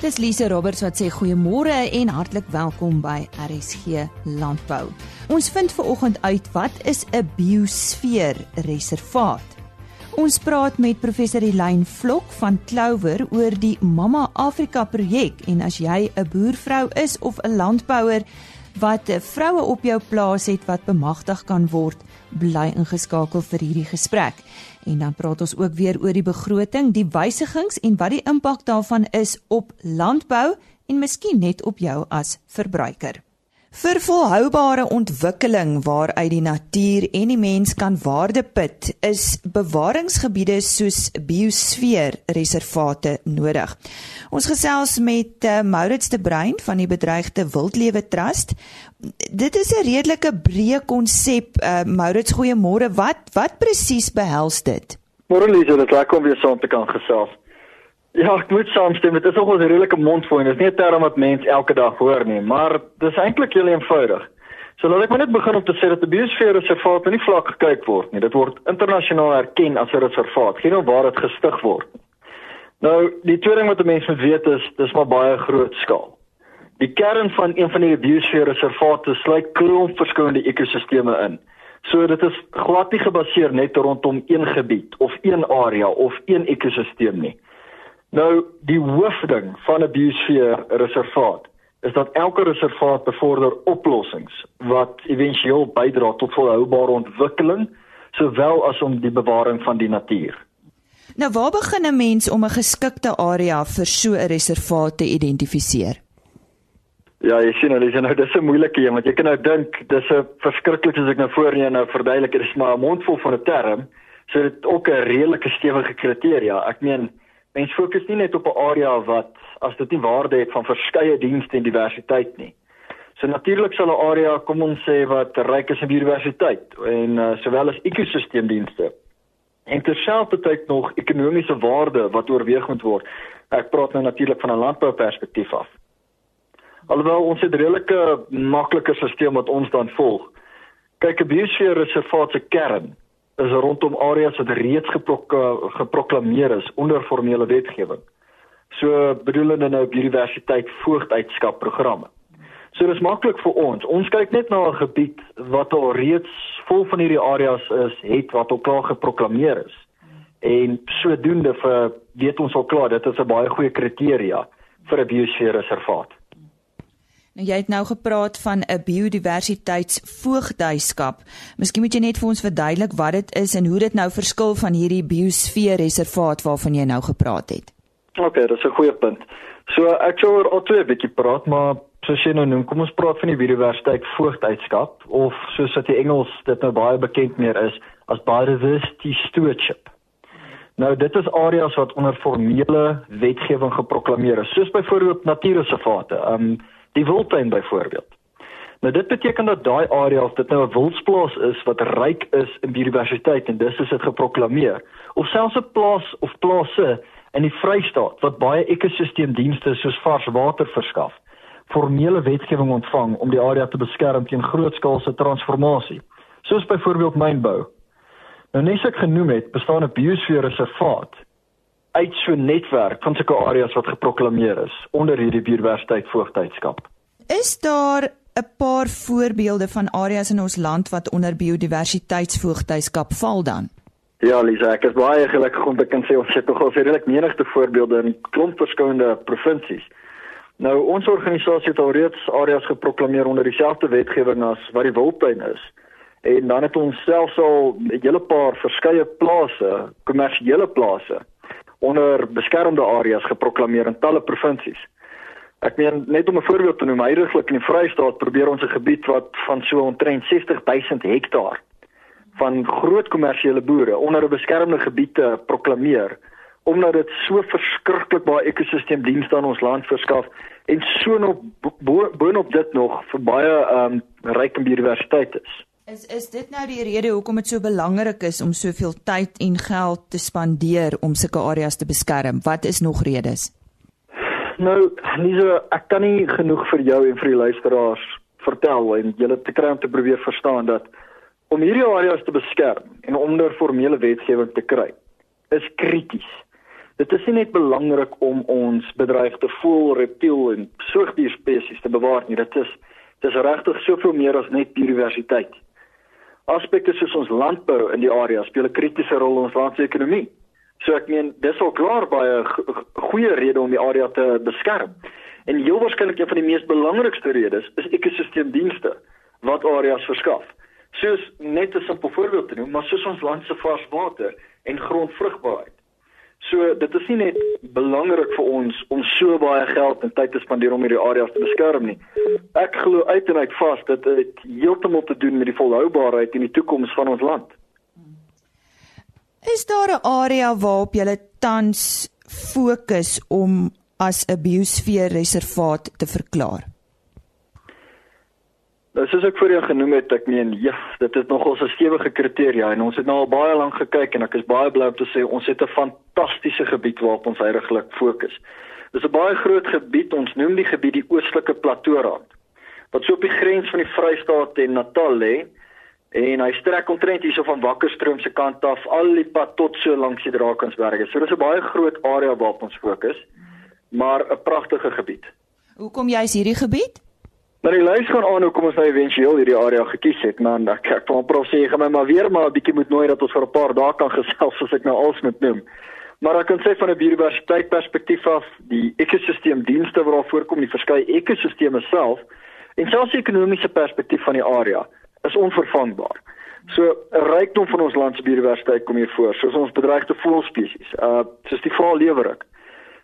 Dis Lise Roberts wat sê goeiemôre en hartlik welkom by RSG Landbou. Ons vind ver oggend uit wat is 'n biosfeer reservaat. Ons praat met professor Elyn Vlok van Clover oor die Mama Afrika projek en as jy 'n boervrou is of 'n landbouer wat vroue op jou plaas het wat bemagtig kan word, bly ingeskakel vir hierdie gesprek. En dan praat ons ook weer oor die begroting, die wysigings en wat die impak daarvan is op landbou en miskien net op jou as verbruiker. Vir volhoubare ontwikkeling waaruit die natuur en die mens kan waarde put, is bewaringsgebiede soos biosfeer reservate nodig. Ons gesels met uh, Maurits de Bruin van die bedreigde wildlewe trust. Dit is 'n redelike breë konsep. Uh, Maurits, goeiemôre. Wat wat presies behels dit? Môre Lise, dit lekker om weer saam te kan gesels. Ja, ek moet saamstem. Dit is nog 'n redelike mondvol en dit is nie 'n term wat mense elke dag hoor nie, maar dis eintlik heel eenvoudig. So laat ek maar net begin om te sê dat die biosfeerreservaat nie vlak gekyk word nie. Dit word internasionaal erken as 'n reservaat, geen of waar dit gestig word. Nou, die tweede ding wat mense moet weet is, dis maar baie groot skaal. Die kern van een van die biosfeerreservate sluit klomp verskillende ekosisteme in. So dit is glad nie gebaseer net rondom een gebied of een area of een ekosisteem nie. Nou die hoofding van 'n biosfeer reservaat is dat elke reservaat bevorder oplossings wat éventueel bydra tot volhoubare ontwikkeling sowel as om die bewaring van die natuur. Nou waar begin 'n mens om 'n geskikte area vir so 'n reservaat te identifiseer? Ja, jy sien hulle sê nou dis 'n moeilike een want jy kan nou dink dis 'n verskriklik as ek nou voorheen nou verduidelik dit is maar 'n mondvol van 'n term so dit ook 'n redelike stewige kriteria. Ek meen Mens fokus nie net op 'n area wat as dit nie waarde het van verskeie dienste en diversiteit nie. So natuurlik sal 'n area, kom ons sê wat ryk is in biodiversiteit en uh, sowel as ekosisteemdienste. En terselfdertyd nog ekonomiese waarde wat oorweeg moet word. Ek praat nou natuurlik van 'n landbouperspektief af. Alhoewel ons het redelike makliker stelsel wat ons dan volg. Kyk, 'n biosfeerreservaat se kern is rondom areas wat reeds geprok geproklaameer is onder formele wetgewing. So bedoelende nou biodiversiteit voogdheidskap programme. So dis maklik vir ons. Ons kyk net na 'n gebied wat al reeds vol van hierdie areas is, het wat al klaar geproklaameer is. En sodoende vir weet ons al klaar dit is 'n baie goeie kriteria vir 'n biosfeerreservaat. Nou jy het nou gepraat van 'n biodiversiteitsvoogdyskap. Miskien moet jy net vir ons verduidelik wat dit is en hoe dit nou verskil van hierdie biosfeerreservaat waarvan jy nou gepraat het. OK, dit is 'n goeie punt. So ek sou oor al twee bietjie praat, maar soos jy nou noem, kom ons praat van die biodiversiteitsvoogdyskap of soos dit in Engels dit nou baie bekend meer is as biodiversity stewardship. Nou dit is areas wat onder formele wetgewing geproklaameer is, soos byvoorbeeld natuurreservate. Um die wildtuin byvoorbeeld. Nou dit beteken dat daai area of dit nou 'n wildsplaas is wat ryk is in biodiversiteit en dis is dit geproklaameer of selfs 'n plaas of plase in die Vrystaat wat baie ekosisteemdienste soos vars water verskaf, formele wetgewing ontvang om die area te beskerm teen grootskaalse transformasie, soos byvoorbeeld mynbou. Nou nes ek genoem het, bestaan 'n biosfeerreservaat uit so 'n netwerk van sulke areas wat geproklaameer is onder hierdie biodiversiteit voogtydskap. Is daar 'n paar voorbeelde van areas in ons land wat onder biodiversiteitsvoogtydskap val dan? Ja, Lisa, ek is baie gelukkig om te kan sê ons het nog al redelik menigte voorbeelde in klomp verskillende provinsies. Nou ons organisasie het al reeds areas geproklaameer onder dieselfde wetgewing as wat die wildtuin is. En dan het ons selfs al 'n hele paar verskeie plase, kommersiële plase onder beskermde areas geproklaameer in talle provinsies. Ek meen net om 'n voorbeeld te noem, heiliglik in die Vrystaat probeer ons 'n gebied wat van so omtrent 60 000 hektaar van groot kommersiële boere onder 'n beskermde gebied te proklaameer omdat dit so verskriklik baie ekosisteemdienste aan ons land verskaf en so nog boonop bo dit nog vir baie ehm um, ryk in biodiversiteit is. Is is dit nou die rede hoekom dit so belangrik is om soveel tyd en geld te spandeer om sulke areas te beskerm? Wat is nog redes? Nou, Lisa, ek kan nie genoeg vir jou en vir die luisteraars vertel en julle te kry om te probeer verstaan dat om hierdie areas te beskerm en onder formele wetgewing te kry is krities. Dit is nie net belangrik om ons bedreigde voël, reptiel en soogdierspesies te bewaar nie. Dit is dit is regtig soveel meer as net biodiversiteit. Aspekte soos ons landbou in die area speel 'n kritiese rol in ons land se ekonomie. So ek meen dis al klaar baie goeie rede om die area te beskerm. En heel waarskynlik een van die mees belangrikste redes is ekosisteemdienste wat areas verskaf. Soos net 'n simpel voorbeeld te noem, maar soos ons land se vars water en grondvrugbaarheid. So dit is nie net belangrik vir ons om so baie geld en tyd te spandeer om hierdie areas te beskerm nie. Ek glo uit en uit vas dit heeltemal te doen met die volhoubaarheid en die toekoms van ons land. Is daar 'n area waarop jy tans fokus om as 'n biosfeerreservaat te verklaar? Nou soos ek voorheen genoem het, ek meen, ja, dit is nogal 'n stewige kriteria en ons het nou al baie lank gekyk en ek is baie bly om te sê ons het 'n fantastiese gebied waarop ons heidaglik fokus. Dis 'n baie groot gebied, ons noem die gebied die Oostelike Plateaurand. Wat so op die grens van die Vrystaat en Natal lê en hy strek omtrent hierso van Wakkerstroom se kant af al die pad tot so langs die Drakensberge. So dis 'n baie groot area waarop ons fokus, maar 'n pragtige gebied. Hoekom juist hierdie gebied? Maar die lys gaan aan hoekom ons nou ewentueel hierdie area gekies het, man. Ek ek wil prof sê gaan my maar weer maar 'n bietjie moet nooi dat ons vir 'n paar dae kan gesels as ek nou als moet noem. Maar ek kan sê van 'n biodiversiteit perspektief af, die ekosisteemdienste wat daar voorkom, die verskeie ekosisteme self en selfs die ekonomiese perspektief van die area is onvervangbaar. So 'n rykdom van ons land se biodiversiteit kom hier voor, soos ons bedreigde voëlspesies, uh soos die vaallewerik.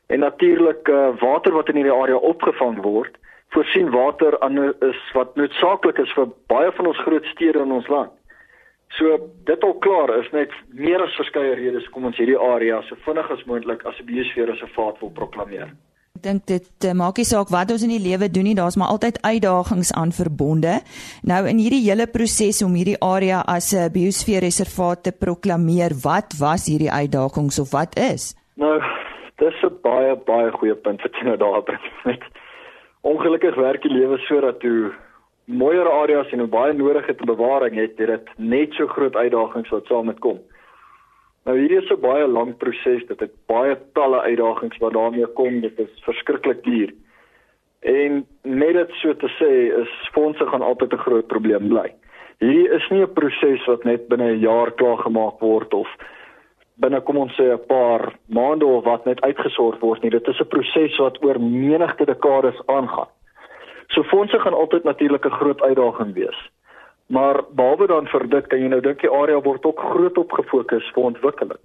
En natuurlik uh water wat in hierdie area opgevang word voorsien water aan is wat noodsaaklik is vir baie van ons groot stede in ons land. So dit al klaar is net meer as verskeie redes kom ons hierdie area so vinnig as moontlik as 'n biosfeerreservaat wil proklameer. Ek dink dit uh, maak nie saak wat ons in die lewe doen nie, daar's maar altyd uitdagings aan verbonde. Nou in hierdie hele proses om hierdie area as 'n biosfeerreservaat te proklameer, wat was hierdie uitdagings of wat is? Nou, dis 'n baie baie goeie punt wat jy nou daar bring. Ongelukkig werk die lewe sodat toe mooier areas en hoe baie nodig het te bewaring het, dit net so groot uitdagings wat saam met kom. Nou hierdie is 'n baie lang proses, dit het baie talle uitdagings wat daarmee kom, dit is verskriklik duur. En net dit so te sê is fondse gaan altyd 'n groot probleem bly. Hierdie is nie 'n proses wat net binne 'n jaar klaar gemaak word of binne kom ons sê 'n paar maande of wat net uitgesorg word nie. Dit is 'n proses wat oor menigte dekades aangaan. So fondse gaan altyd natuurlik 'n groot uitdaging wees. Maar behalwe dan vir dit kan jy nou dink die area word ook groot op gefokus vir ontwikkeling.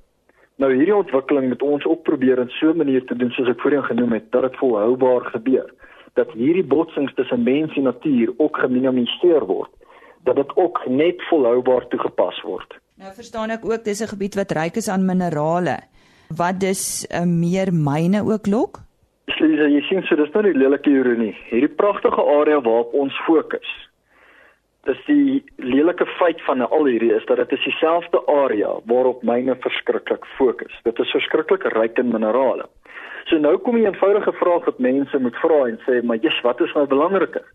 Nou hierdie ontwikkeling moet ons ook probeer in so 'n manier te doen soos ek voorheen genoem het dat dit volhoubaar gebeur. Dat hierdie botsings tussen mens en natuur ook geminimaliseer word. Dat dit ook net volhoubaar toegepas word. Nou verstaan ek ook dis 'n gebied wat ryk is aan minerale. Wat dis 'n uh, meer myne ook lok? Lisa, jy sien so dis nou die lelike ironie. Hierdie pragtige area waarop ons fokus. Dis die lelike feit van al hierdie is dat dit is dieselfde area waarop myne verskriklik fokus. Dit is verskriklik ryk in minerale. So nou kom 'n eenvoudige vraag wat mense moet vra en sê, maar jy's wat is nou belangriker?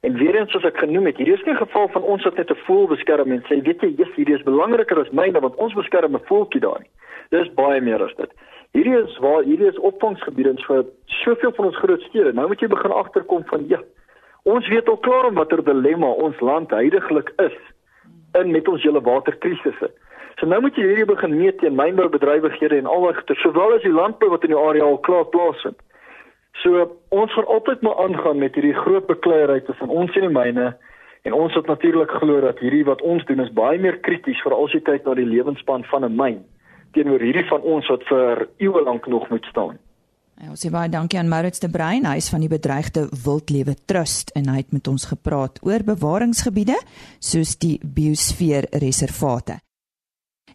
En weer eens soos ek genoem het, hierdie is nie 'n geval van ons wat net 'n voël beskerm en sê weet jy, yes, hierdie is belangriker as myne want ons beskerm 'n voeltjie daar nie. Dis baie meer as dit. Hierdie is waar hierdie is opvangsgebiede vir soveel van ons groot stede. Nou moet jy begin agterkom van ja. Ons weet al klaar om watter dilemma ons land heidaglik is in met ons hele waterkrisisse. So nou moet jy hierdie begin meet teen mynboubedrywighede en al wat sowel as die landbou wat in die area al klaar plaasvind. So ons gaan altyd maar aangaan met hierdie groot bekleierheid tussen ons en die myne en ons het natuurlik glo dat hierdie wat ons doen is baie meer krities vir al die tyd na die lewenspan van 'n myn teenoor hierdie van ons wat vir eeue lank nog moet staan. Ja, ons sê baie dankie aan Maurits de Bruin, hy is van die bedreigde wildlewe trust en hy het met ons gepraat oor bewaringsgebiede soos die biosfeer reservate.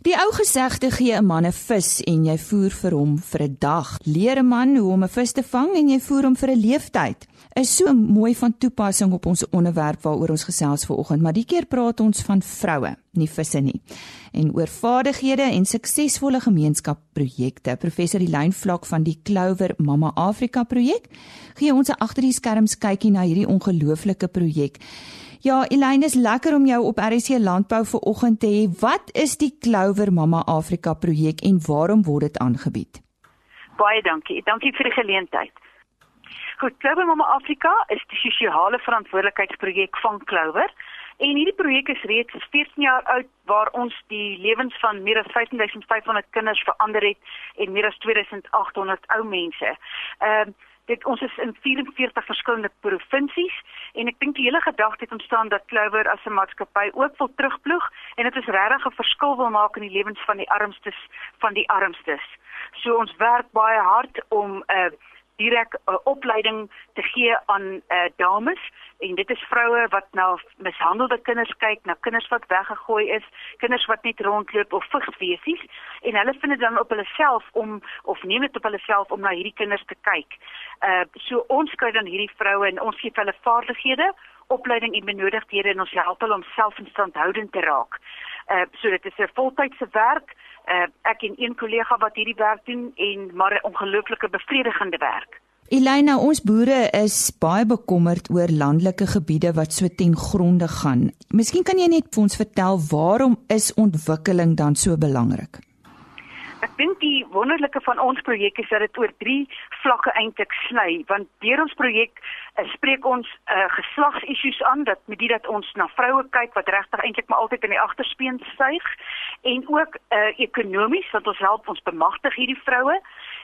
Die ou gesegde gee 'n man 'n vis en jy voer vir hom vir 'n dag. Leer 'n man hoe om 'n vis te vang en jy voer hom vir 'n leeftyd. Is so mooi van toepassing op ons onderwerp waaroor ons gesels vanoggend, maar die keer praat ons van vroue, nie visse nie. En oor vaardighede en suksesvolle gemeenskapprojekte. Professor Elyn Vlak van die Clover Mama Afrika projek gee ons 'n agter die skerms kykie na hierdie ongelooflike projek. Ja, Elyne is lekker om jou op RC Landbou vir oggend te hê. Wat is die Clover Mama Afrika projek en waarom word dit aangebied? Baie dankie. Dankie vir die geleentheid. Goed, Clover Mama Afrika is die sosiale verantwoordelikheidsprojek van Clover. En hierdie projek is reeds 14 jaar oud waar ons die lewens van meer as 15500 kinders verander het en meer as 2800 ou mense. Ehm uh, dit ons is in 44 verskillende provinsies en ek dink die hele gedagte het ontstaan dat Clover as 'n maatskappy ook wil terugploeg en dit is regtig 'n verskil wil maak in die lewens van die armstes van die armstes. So ons werk baie hard om 'n uh, direk 'n uh, opleiding te gee aan uh, dames en dit is vroue wat na mishandelde kinders kyk, na kinders wat weggegooi is, kinders wat net rondloop of vigswesies en hulle vind dit dan op hulle self om of neem dit op hulle self om na hierdie kinders te kyk. Uh so ons kry dan hierdie vroue en ons gee hulle vaardighede, opleiding en benodigdhede en ons help hulle om selfinstandhoudend te raak. Uh so dit is 'n voltydse werk. Uh ek en een kollega wat hierdie werk doen en maar 'n ongelooflike bevredigende werk. Elina, ons boere is baie bekommerd oor landelike gebiede wat so ten gronde gaan. Miskien kan jy net vir ons vertel waarom is ontwikkeling dan so belangrik? Ek dink die wonderlike van ons projek is dat dit oor 3 vlakke eintlik sny, want deur ons projek uh, spreek ons uh, geslagsissues aan dat met dit dat ons na vroue kyk wat regtig eintlik maar altyd in die agterspeen styg en ook uh, ekonomies want ons help ons bemagtig hierdie vroue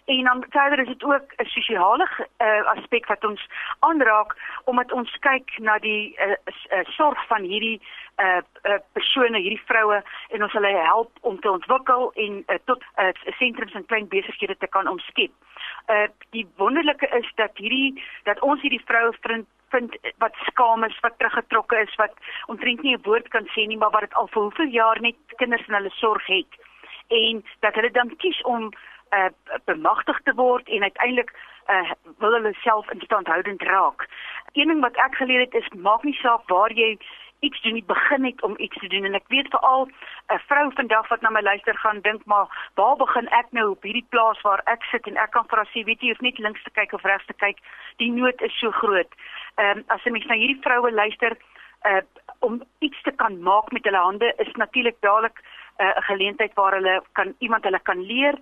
en dan verder is dit ook 'n sosiale uh, aspek wat ons aanraak omdat ons kyk na die uh, uh, sorg van hierdie uh, uh, persone hierdie vroue en ons hulle help om te ontwikkel en uh, tot uh, sentrums en klein besighede te kan omskep. Uh, die wonderlike is dat hierdie dat ons hierdie vroue vind vind wat skaam is wat teruggetrokke is wat omtrent nie 'n woord kan sê nie maar wat dit al vir hoeveel jaar net kinders in hulle sorg het en dat hulle dan kies om uh, bemagtig te word en uiteindelik uh, wil hulle self instandhoudend raak. Een ding wat ek geleer het is maak nie saak waar jy iets doen nie begin net om iets te doen en ek weet veral 'n vrou vandag wat na my luister gaan dink maar waar begin ek nou op hierdie plaas waar ek sit en ek kan vir haar sê weet jy hoef net links te kyk of regs te kyk die nood is so groot. Ehm um, as jy mens na hierdie vroue luister uh om iets te kan maak met hulle hande is natuurlik dadelik 'n uh, geleentheid waar hulle kan iemand hulle kan leer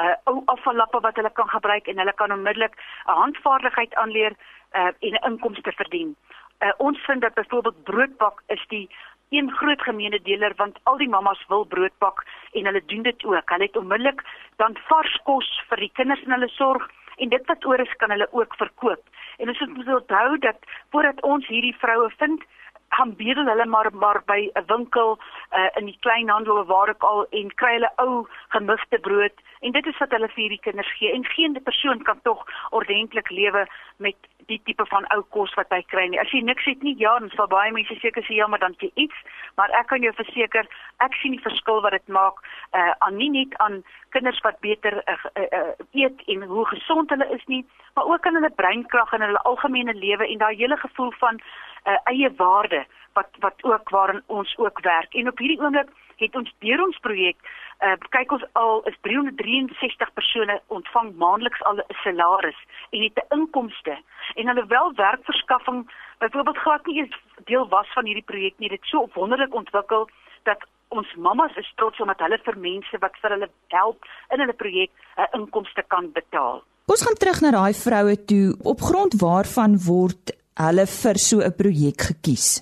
uh ou afvallappe wat hulle kan gebruik en hulle kan onmiddellik 'n handvaardigheid aanleer uh en 'n inkomste verdien. Uh ons vind dat byvoorbeeld broodbak is die een groot gemeene deler want al die mammas wil brood bak en hulle doen dit ook. Hulle het onmiddellik dan vars kos vir die kinders in hulle sorg en dit wat oor is kan hulle ook verkoop. En ons moet onthou dat voordat ons hierdie vroue vind, gaan bedel hulle maar maar by 'n winkel uh, in die kleinhandel of waar ook al en kry hulle ou gemigte brood en dit is wat hulle vir hierdie kinders gee en geen persoon kan tog ordentlik lewe met die tipe van ou kos wat hy kry nie. As jy niks het nie, ja, dan sal baie mense seker sê ja, maar dan jy iets, maar ek kan jou verseker, ek sien die verskil wat dit maak uh aan nie net aan kinders wat beter uh, uh, uh, eet en hoe gesond hulle is nie, maar ook aan hulle breinkrag en hulle algemene lewe en daai hele gevoel van uh, eie waarde wat wat ook waarin ons ook werk. En op hierdie oomblik het ons deur ons projek uh, kyk ons al is 363 persone ontvang maandeliks al 'n salaris en het 'n inkomste en hulle wel werkverskaffing byvoorbeeld glad nie eens deel was van hierdie projek nie. Dit so wonderlik ontwikkel dat ons mammas is trots omdat hulle vir mense wat vir hulle help in hulle projek 'n inkomste kan betaal. Ons gaan terug na daai vroue toe. Op grond waarvan word hulle vir so 'n projek gekies?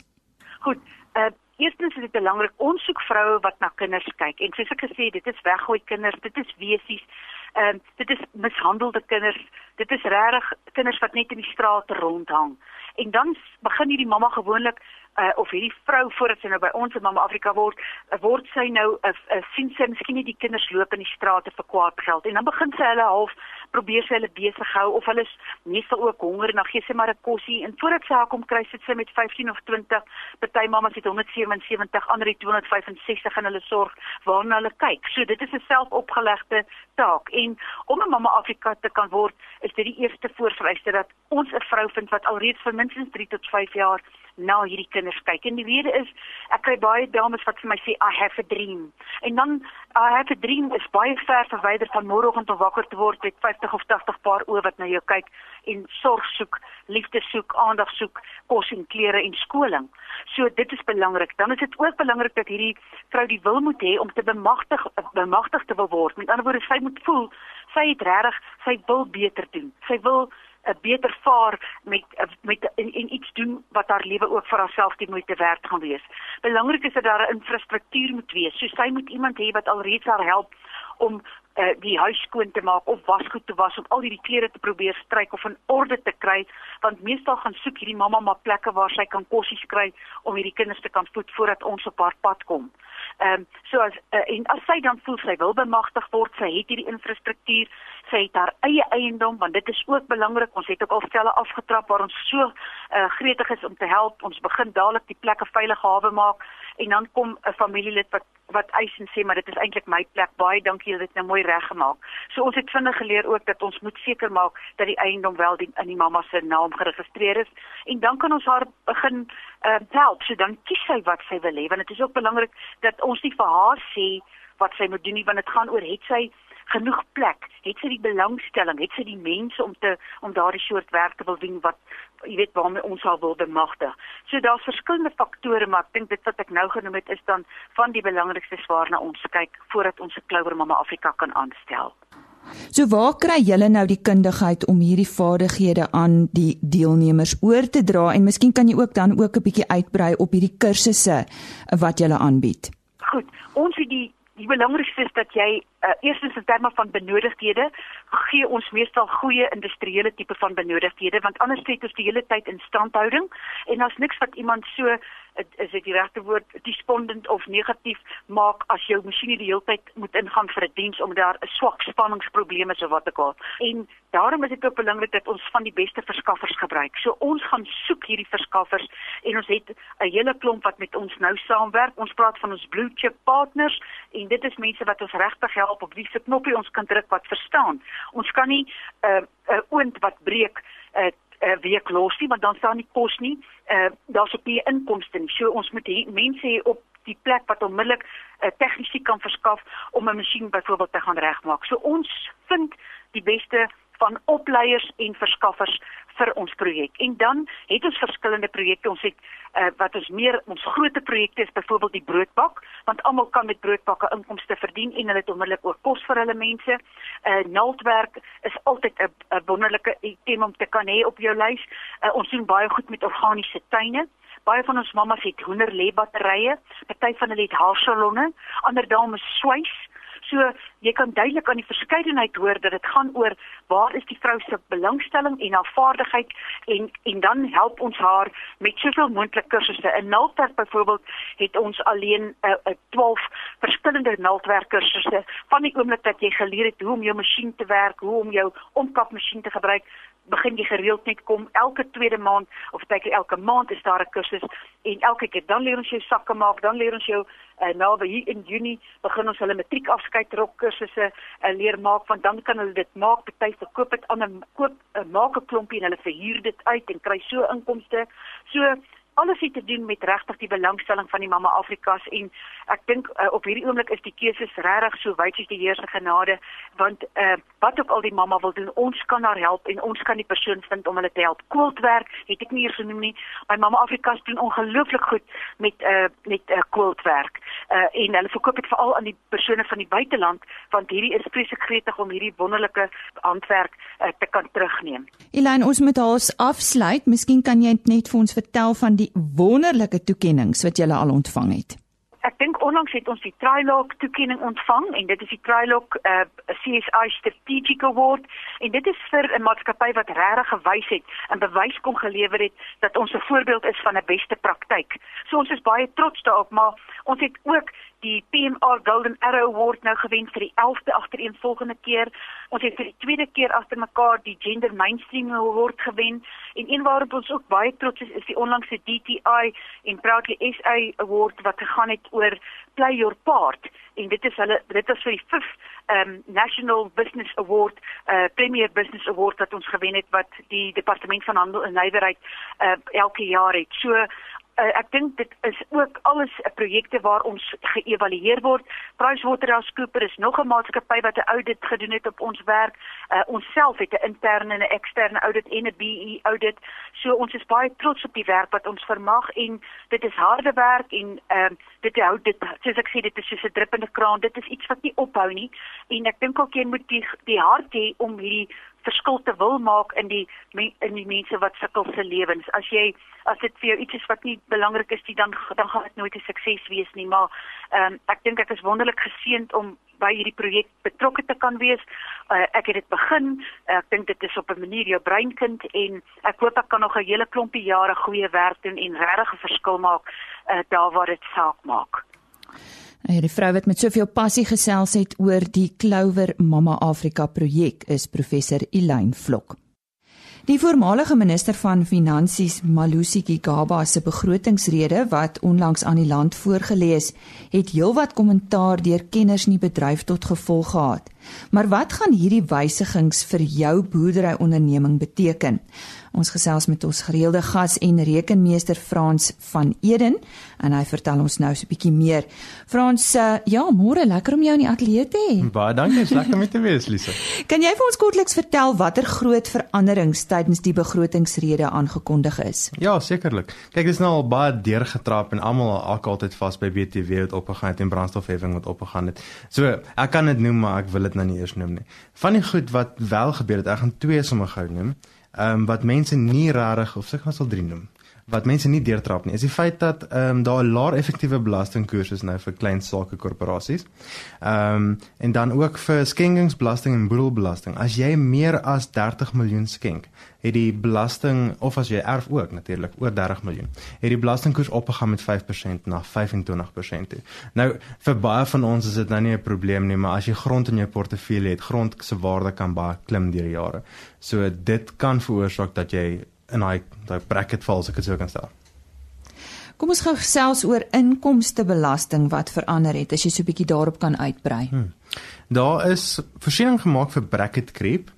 Goed. Uh eerstens is dit belangrik ons soek vroue wat na kinders kyk. En soos ek gesê, dit is weggooi kinders, dit is wesies. Ehm uh, dit is mishandelde kinders. Dit is regtig kinders wat net in die straat rondhang. En dan begin hierdie mamma gewoonlik uh, of hierdie vrou voordat sy nou by ons in Mamma Afrika word, uh, word sy nou 'n uh, uh, sien sy miskien nie die kinders loop in die strate vir kwaad geld en dan begin sy hulle half probeer sy hulle besig hou of hulle is meestal ook honger en dan gee sy maar 'n kosie en voordat sy haar kom kry sit sy met 15 of 20 party mammas het 177 ander het 265 in hulle sorg waarna hulle kyk. So dit is 'n selfopgelegde taak. En om 'n Mamma Afrika te kan word is dit die eerste voorvereiste dat ons 'n vrou vind wat alreeds vir minstens 3 tot 5 jaar na hierdie kinders kyk. En die rede is ek kry baie dames wat vir my sê I have a dream. En dan I have a dream is baie ver verwyder van môreoggend om wakker te word met 50 of 80 paar oë wat na jou kyk en sorg soek, liefde soek, aandag soek, kos en klere en skoling. So dit is belangrik. Dan is dit ook belangrik dat hierdie vrou die wil moet hê om te bemagtig bemagtig te wil word. Met ander woorde, sy moet voel Sy het regtig, sy wil beter doen. Sy wil 'n beter vaar met met en, en iets doen wat haar lewe ook vir haarself die moeite werd gaan wees. Belangrik is dat daar 'n infrastruktuur moet wees. So sy moet iemand hê wat alreeds haar help om uh, die huis skoon te maak of wasgoed te was om al hierdie klere te probeer stryk of in orde te kry want meestal gaan soek hierdie mamma maar plekke waar sy kan kossies kry om hierdie kinders te kan voed voordat ons op haar pad kom. Ehm um, so as uh, en as sy dan voel sy wil bemagtig word, sy het hierdie infrastruktuur, sy het haar eie eiendom want dit is ook belangrik. Ons het ook al stelle afgetrap waar ons so uh, gretig is om te help. Ons begin dadelik die plekke veilig hawe maak en dan kom 'n familielid wat wat eis en sê maar dit is eintlik my plek. Baie dankie, julle het dit nou mooi reggemaak. So ons het vinnig geleer ook dat ons moet seker maak dat die eiendom wel die, in die mamma se naam geregistreer is en dan kan ons haar begin uh, help. So dan kies sy wat sy wil hê want dit is ook belangrik dat ons nie vir haar sê wat sy moet doen nie want dit gaan oor het sy genoeg plek? Het sy die belangstelling? Het sy die mense om te om daardie soort werk te wil doen wat jy weet waarmee ons al wil bemagtig? So daar's verskillende faktore, maar ek dink dit wat ek nou genoem het is dan van die belangrikstes waarna ons kyk voordat ons 'n Clover Mama Afrika kan aanstel. So waar kry julle nou die kundigheid om hierdie vaardighede aan die deelnemers oor te dra en miskien kan jy ook dan ook 'n bietjie uitbrei op hierdie kursusse wat julle aanbied? Goed, ons het die die belangrikste is dat jy uh, eerstens in terme van benodigdhede gee ons meestal goeie industriële tipe van benodigdhede want anders steek ons die hele tyd in standhouding en daar's niks wat iemand so is dit die regte woord despondent of negatief maak as jou masjien die hele tyd moet ingaan vir 'n diens omdat daar 'n swak spanningsprobleme is of wat ook al. En daarom is dit ook belangrik dat ons van die beste verskaffers gebruik. So ons gaan soek hierdie verskaffers en ons het 'n hele klomp wat met ons nou saamwerk. Ons praat van ons blue chip partners en dit is mense wat ons regtig help op wie se knoppie ons kan druk wat verstaan. Ons kan nie 'n uh, 'n uh, oond wat breek uh, 'n uh, week los nie want dan staan nie kos nie. Uh daar's ook nie inkomste nie. So ons moet hier mense hier op die plek wat onmiddellik 'n uh, eh, tegnisie kan verskaf om 'n masjien byvoorbeeld te gaan regmaak. So ons vind die beste van opleiers en verskaffers vir ons projek. En dan het ons verskillende projekte. Ons het uh, wat ons meer ons groot projekte is byvoorbeeld die broodbak, want almal kan met broodbakke inkomste verdien en hulle het onmiddellik ook kos vir hulle mense. Uh naaldwerk is altyd 'n wonderlike item om te kan hê op jou lys. Uh, ons doen baie goed met organiese tuine. Baie van ons mammas het hoenderlê-batterye, party van hulle het haarsalonne, ander dames swys. So jy kan duidelik aan die verskeidenheid hoor dat dit gaan oor waar is die vrou se belangstelling en haar vaardigheid en en dan help ons haar met soveel moontlik kursusse. In naaldwerk byvoorbeeld het ons alleen 'n uh, uh, 12 verskillende naaldwerk kursusse van die oomblik dat jy geleer het hoe om jou masjien te werk, hoe om jou omkapmasjien te gebruik begin jy gereeld net kom elke tweede maand of baie keer elke maand is daar 'n kursus en elke keer dan leer ons jou sakke maak, dan leer ons jou uh, nou by hier in Junie begin ons hulle matriek afskeid rok kursusse uh, leer maak want dan kan hulle dit maak, party verkoop dit aan 'n koop uh, maak 'n klompie en hulle verhuur dit uit en kry so inkomste. So alles het te doen met regtig die belangstelling van die Mamma Afrikas en ek dink uh, op hierdie oomblik is die keuses regtig so wyd soos die Here se genade want uh, wat ook al die mamma wil doen ons kan haar help en ons kan die persoon vind om hulle te help. Kwoldwerk het ek nie eers genoem nie my Mamma Afrikas doen ongelooflik goed met uh, met uh, kwoldwerk uh, en hulle verkoop dit veral aan die persone van die buiteland want hierdie is presies gretig om hierdie wonderlike handwerk uh, te kan terugneem. Elaine ons moet ons afsluit. Miskien kan jy net vir ons vertel van die wonderlike toekenninge wat jy al ontvang het ek dink onlangs het ons die Trilog toekenning ontvang en dit is die Trilog uh, CSI Strategic Award en dit is vir 'n maatskappy wat regtig gewys het en bewys kom gelewer het dat ons 'n voorbeeld is van 'n beste praktyk. So ons is baie trots daarop, maar ons het ook die PMR Golden Arrow Award nou gewen vir die 11de agtereenvolgende keer. Ons het vir die tweede keer agter mekaar die Gender Mainstream Award gewen en een waarop ons ook baie trots is is die onlangse DTI en Proudly SA Award wat gegaan het oor Play Your Part en dit is hulle dit is vir die 5th um National Business Award uh Premier Business Award wat ons gewen het wat die Departement van Handel en Nywerheid uh elke jaar het. So uh, ek dink dit is ook alles 'n uh, projekte waar ons geëvalueer word. PricewaterhouseCoopers is nog 'n maatskappy wat 'n audit gedoen het op ons werk. Uh, ons self het 'n interne en 'n eksterne audit en 'n BE audit. So ons is baie trots op die werk wat ons vermag en dit is harde werk en uh, dit hou dit soos ek sê dit is soos 'n druppende kraan. Dit is iets wat nie ophou nie en ek dink jy moet die die hart hê om hierdie verskil te wil maak in die in die mense wat sukkel se lewens. As jy as dit vir jou iets is wat nie belangrik is nie, dan dan gaan dit nooit 'n sukses wees nie, maar ehm um, ek dink ek is wonderlik geseënd om by hierdie projek betrokke te kan wees. Uh, ek het dit begin. Ek dink dit is op 'n manier jou breinkind en ek hoop ek kan nog 'n hele klompie jare goeie werk doen en regtig 'n verskil maak uh, daar waar dit saak maak. Ja, die vrou wat met soveel passie gesels het oor die Clover Mama Afrika projek is professor Elaine Vlok. Die voormalige minister van Finansies, Malusi Gigaba se begrotingsrede wat onlangs aan die land voorgeles, het heelwat kommentaar deur kenners in die bedryf tot gevolg gehad. Maar wat gaan hierdie wysigings vir jou boerderyonderneming beteken? Ons gesels met ons gereelde gas en rekenmeester Frans van Eden en hy vertel ons nou so 'n bietjie meer. Frans, uh, ja, môre lekker om jou in die ateljee te hê. Baie dankie, is lekker om te wees, Lise. kan jy vir ons kortliks vertel watter groot veranderings tydens die begrotingsrede aangekondig is? Ja, sekerlik. Kyk, dis nou al baie deurgetrap en almal al altyd vas by BTW wat opgegaan het en brandstofheffing wat opgegaan het. So, ek kan dit noem, maar ek wil dit nou nie eers noem nie. Van die goed wat wel gebeur het, ek gaan twee sommer gou noem ehm um, wat mense nie regtig of sê gaan sal drie noem wat mense nie deurtrap nie is die feit dat ehm um, daar 'n laer effektiewe belastingkoers is nou vir klein sake korporasies. Ehm um, en dan ook vir skenkingsbelasting en boedelbelasting. As jy meer as 30 miljoen skenk, het die belasting of as jy erf ook natuurlik oor 30 miljoen, het die belastingkoers opgegaan met 5% na 25% toe. Nou vir baie van ons is dit nou nie 'n probleem nie, maar as jy grond in jou portefeulje het, grond se waarde kan baie klim deur die jare. So dit kan veroorsaak dat jy in daai daai bracket val as ek dit sou kan stel. Kom ons gou gesels oor inkomstebelasting wat verander het as jy so 'n bietjie daarop kan uitbrei. Hmm. Daar is voorsiening gemaak vir bracket creep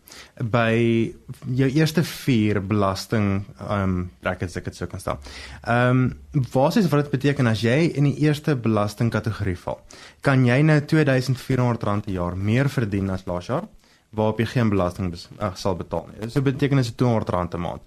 by jou eerste 4 belasting um brackets ek dit sou kan stel. Um wat is wat dit beteken as jy in die eerste belastingkategorie val? Kan jy nou R2400 per jaar meer verdien as laas jaar? waarop jy geen belasting bes, ach, sal betaal nie. So beteken dit is R200 'n maand.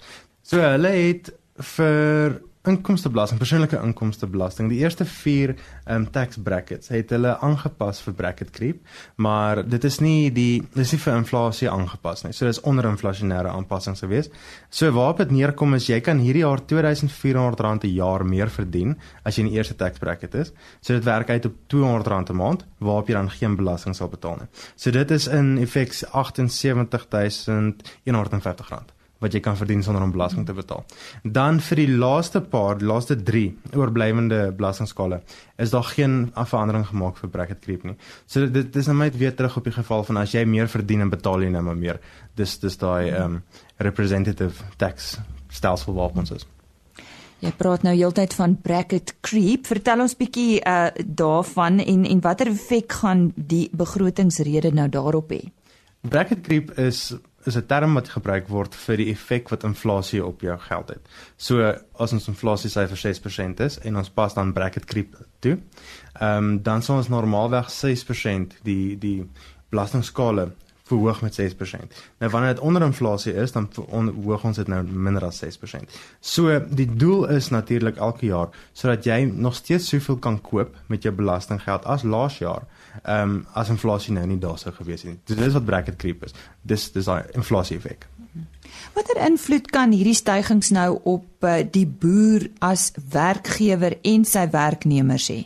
So hulle het vir inkomstebelasting, persoonlike inkomstebelasting, die eerste 4 um tax brackets het hulle aangepas vir bracket creep, maar dit is nie die dis nie vir inflasie aangepas nie. So dis onderinflasionêre aanpassings gewees. So waarop dit neerkom is jy kan hierdie jaar R2400 'n jaar meer verdien as jy in die eerste tax bracket is. So dit werk uit op R200 'n maand waarop jy dan geen belasting sal betaal nie. So dit is in effek R78150 wat jy kan verdien sonder om belasting te betaal. Dan vir die laaste paar, die laaste 3 oorblywende belastingskale, is daar geen verandering gemaak vir bracket creep nie. So dit dis nou net weer terug op die geval van as jy meer verdien en betaal jy nou maar meer. Dis dis daai um representative tax stelsel wat ons is. Jy praat nou heeltyd van bracket creep. Vertel ons bietjie uh daarvan en en watter effek gaan die begrotingsrede nou daarop hê? Bracket creep is is 'n term wat gebruik word vir die effek wat inflasie op jou geld het. So as ons inflasie syfer 6% is en ons pas dan bracket creep toe, ehm um, dan sou ons normaalweg 6% die die belastingskale verhoog met 6%. Nou wanneer dit onder inflasie is, dan verhoog ons dit nou minder as 6%. So die doel is natuurlik elke jaar sodat jy nog steeds soveel kan koop met jou belastinggeld as laas jaar ehm um, as inflasie nou nie daar sou gewees het nie. Dit is wat bracket creep is. Dis dis daai inflasie effek. Watter invloed kan hierdie stygings nou op uh, die boer as werkgewer en sy werknemers hê?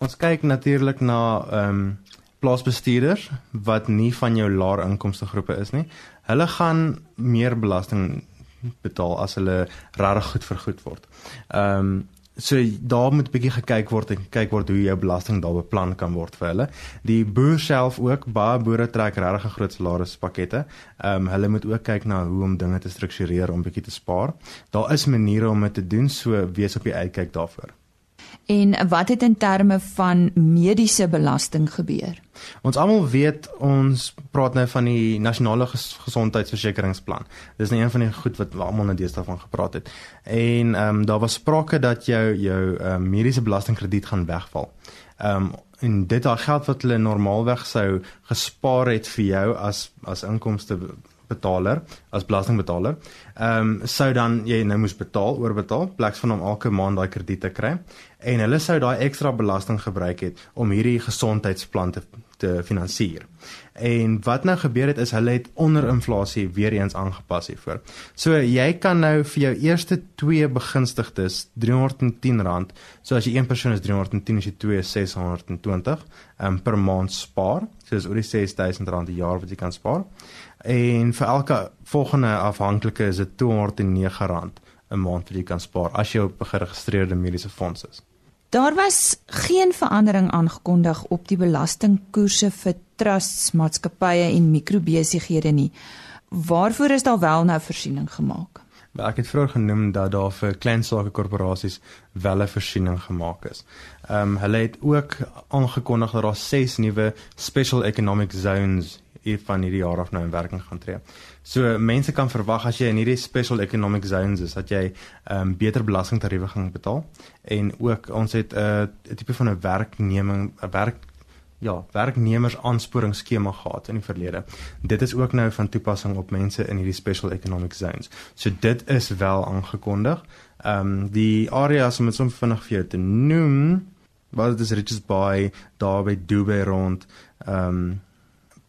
Ons kyk natuurlik na ehm um, plaasbestuurders wat nie van jou laer inkomste groepe is nie. Hulle gaan meer belasting betaal as hulle regtig goed vergoed word. Ehm um, So daar moet 'n bietjie gekyk word en kyk word hoe jou belasting daar beplan kan word vir hulle. Die boer self ook, baie boere trek regtig groot salarispakkette. Ehm um, hulle moet ook kyk na hoe om dinge te struktureer om bietjie te spaar. Daar is maniere om dit te doen, so wees op die uitkyk daarvoor. En wat het in terme van mediese belasting gebeur? Ons almal weet ons praat nou van die nasionale ges gesondheidsversekeringsplan. Dis nou een van die goed wat almal nou deesdae van gepraat het. En ehm um, daar was sprake dat jou jou um, mediese belastingkrediet gaan wegval. Ehm um, en dit daai geld wat hulle normaalweg sou gespaar het vir jou as as inkomste betaler as belastingbetaler. Ehm um, sou dan jy nou moes betaal oorbetaal pleks van om elke maand daai krediet te kry en hulle sou daai ekstra belasting gebruik het om hierdie gesondheidsplan te te finansier. En wat nou gebeur het is hulle het onder inflasie weer eens aangepas hiervoor. So jy kan nou vir jou eerste twee begunstigdes R310. So as jy een persoon is 310 as jy twee is 620 um, per maand spaar. So dis oor die R6000 'n jaar wat jy kan spaar. En vir elke volgende afhanklike is dit R209 'n maand wat jy kan spaar as jy op 'n geregistreerde mediese fonds is. Daar was geen verandering aangekondig op die belastingkoerse vir trusts, maatskappye en mikrobesighede nie. Waarvoor is daar wel nou voorsiening gemaak? Maar ek het vroeër genoem dat daar vir klein sake korporasies wel 'n voorsiening gemaak is. Ehm um, hulle het ook aangekondig dat daar ses nuwe special economic zones van hierdie jaar af nou in werking gaan tree. So mense kan verwag as jy in hierdie special economic zones is dat jy ehm um, beter belastingtariewe gaan betaal en ook ons het 'n uh, tipe van 'n werkneming 'n werk ja, werknemers aansporingsskema gehad in die verlede. Dit is ook nou van toepassing op mense in hierdie special economic zones. So dit is wel aangekondig. Ehm um, die areas om dit sommer vinnig vir jou te noem, wat dit is Richards Bay, daar by Dubai rond, ehm um,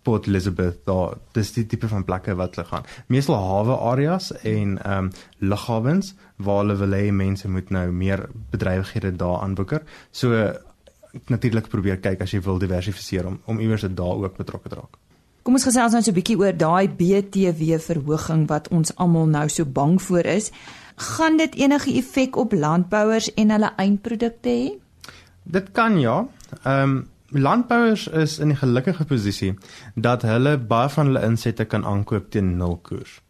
Port Elizabeth daar dis die tipe van plekke wat hulle gaan. Meestal hawe areas en ehm um, lughawens waar hulle wil hê mense moet nou meer bedrywighede daar aanboeker. So natuurlik probeer kyk as jy wil diversifiseer om om iewers dit daar ook betrokke te raak. Kom ons gesels nou so 'n bietjie oor daai BTW verhoging wat ons almal nou so bang voor is. Gaan dit enige effek op landbouers en hulle eindprodukte hê? Dit kan ja. Ehm um, landbouers is in 'n gelukkige posisie dat hulle baie van hulle insette kan aankoop teen nul koers.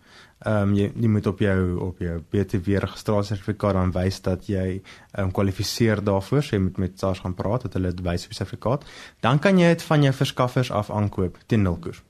Ehm um, jy jy moet op jou op jou BTW registrasiesertifikaat dan wys dat jy ehm um, kwalifiseer daarvoor, so jy moet met SARS gaan praat dat hulle dit wys op die sertifikaat. Dan kan jy dit van jou verskaffers af aankoop teen nul koers.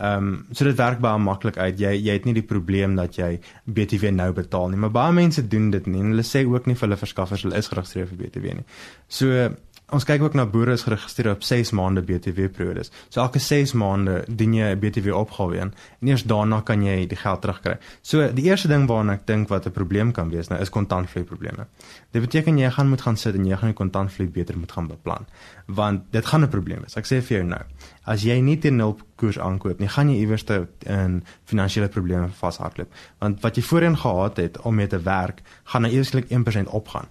Ehm um, so dit werk baie maklik uit. Jy jy het nie die probleem dat jy BTW nou betaal nie, maar baie mense doen dit nie en hulle sê ook nie vir hulle verskaffers hulle is geregistreer vir BTW nie. So Ons kyk ook na boere is geregistreer op 6 maande BTW periodes. So elke 6 maande dien jy 'n BTW opgawe in en eers daarna kan jy die geld terugkry. So die eerste ding waarna ek dink wat 'n probleem kan wees nou is kontantvloei probleme. Dit beteken jy gaan moet gaan sit en jy gaan die kontantvloei beter moet gaan beplan want dit gaan 'n probleem wees. Ek sê vir jou nou, as jy nie teen nul koers aankoop nie, gaan jy iewers te in finansiële probleme vashardloop. Want wat jy voorheen gehad het om mee te werk, gaan nou eerslik 1% opgaan.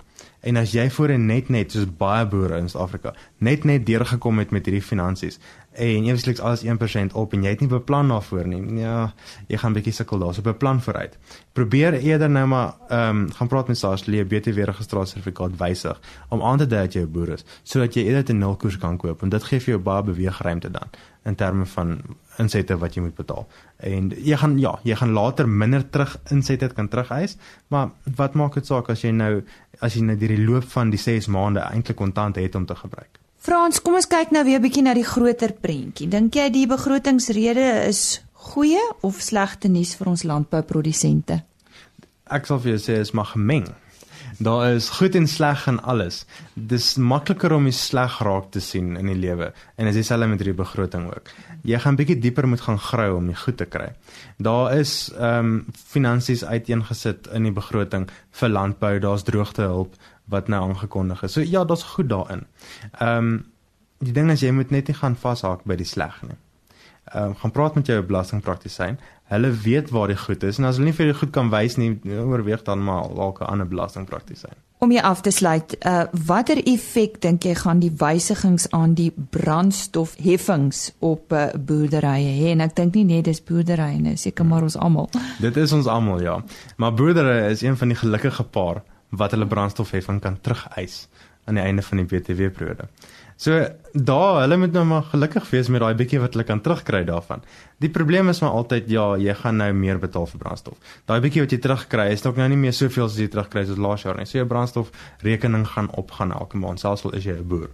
En as jy voorheen net net soos baie boere in Suid-Afrika net net deurgekom het met hierdie finansies en ewesliks alles 1% op en jy het nie beplan daarvoor nie. Ja, jy gaan bietjie sukkel daar, so beplan vooruit. Probeer eerder nou maar ehm um, gaan praat met SARS leë BTW registrasiesertifikaat wysig om aan te dui dat jy 'n boer is sodat jy eerder te nul koers kan koop en dit gee vir jou baie beweegruimte dan in terme van insette wat jy moet betaal. En jy gaan ja, jy gaan later minder terug insette kan terugeis, maar wat maak dit saak as jy nou as jy net deur die loop van die 6 maande eintlik kontant het om te gebruik. Frans, kom ons kyk nou weer 'n bietjie na die groter prentjie. Dink jy die begrotingsrede is goeie of slegte nuus vir ons landbouprodusente? Ek sal vir jou sê is maar gemeng. Daar is goed en sleg in alles. Dis makliker om die sleg raak te sien in die lewe en jy self met hierdie begroting ook. Jy gaan bietjie dieper moet gaan grou om die goed te kry. Daar is ehm um, finansies uiteengesit in die begroting vir landbou, daar's droogtehulp wat nou aangekondig is. So ja, daar's goed daarin. Ehm um, die ding is jy moet net nie gaan vashak by die sleg nie. Ehm um, gaan praat met jou belastingpraktisyn hulle weet waar die goed is en as hulle nie vir die goed kan wys nie, oorweeg dan maar dalk 'n ander belastingpraktisyn. Om jy af te sluit, uh watter effek dink jy gaan die wysigings aan die brandstofheffings op uh, boerderye hê? En ek dink nie net dis boerderye nie, seker maar ons almal. Dit is ons almal, ja. Maar boerderye is een van die gelukkige paar wat hulle brandstofheffing kan terugeis aan die einde van die BTW periode. So daar, hulle moet nou maar gelukkig wees met daai bietjie wat hulle kan terugkry daarvan. Die probleem is maar altyd ja, jy gaan nou meer betaal vir brandstof. Daai bietjie wat jy terugkry is dalk nou nie meer soveel as jy terugkry soos laas jaar nie. So jou brandstofrekening gaan opgaan elke maand selfs al is jy 'n boer.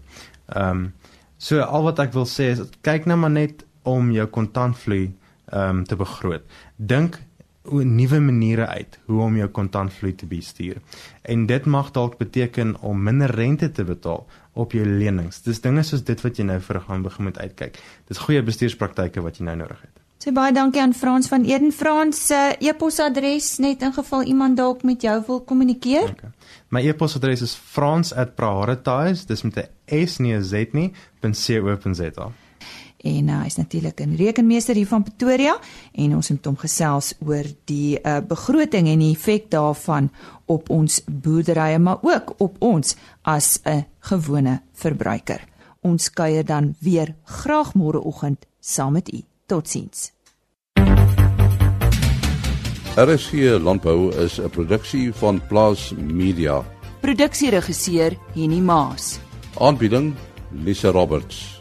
Ehm um, so al wat ek wil sê is kyk nou maar net om jou kontantvloei ehm um, te begroot. Dink nuwe maniere uit hoe om jou kontantvloei te bestuur. En dit mag dalk beteken om minder rente te betaal op jou lenings. Dis dinge soos dit wat jy nou vir gaan begin met uitkyk. Dis goeie bestuurspraktyke wat jy nou nodig het. So baie dankie aan Frans van Eden. Frans se uh, e-posadres net in geval iemand dalk met jou wil kommunikeer. Okay. My e-posadres is frans@prioritize, dis met 'n s nie 'n z nie, .co.za en uh, hy's natuurlik 'n rekenmeester hier van Pretoria en ons het hom gesels oor die uh, begroting en die effek daarvan op ons boerderye maar ook op ons as 'n gewone verbruiker. Ons kuier dan weer graag môreoggend saam met u. Totsiens. RSG Landbou is 'n produksie van Plaas Media. Produksieregisseur Henny Maas. Aanbieding Lisa Roberts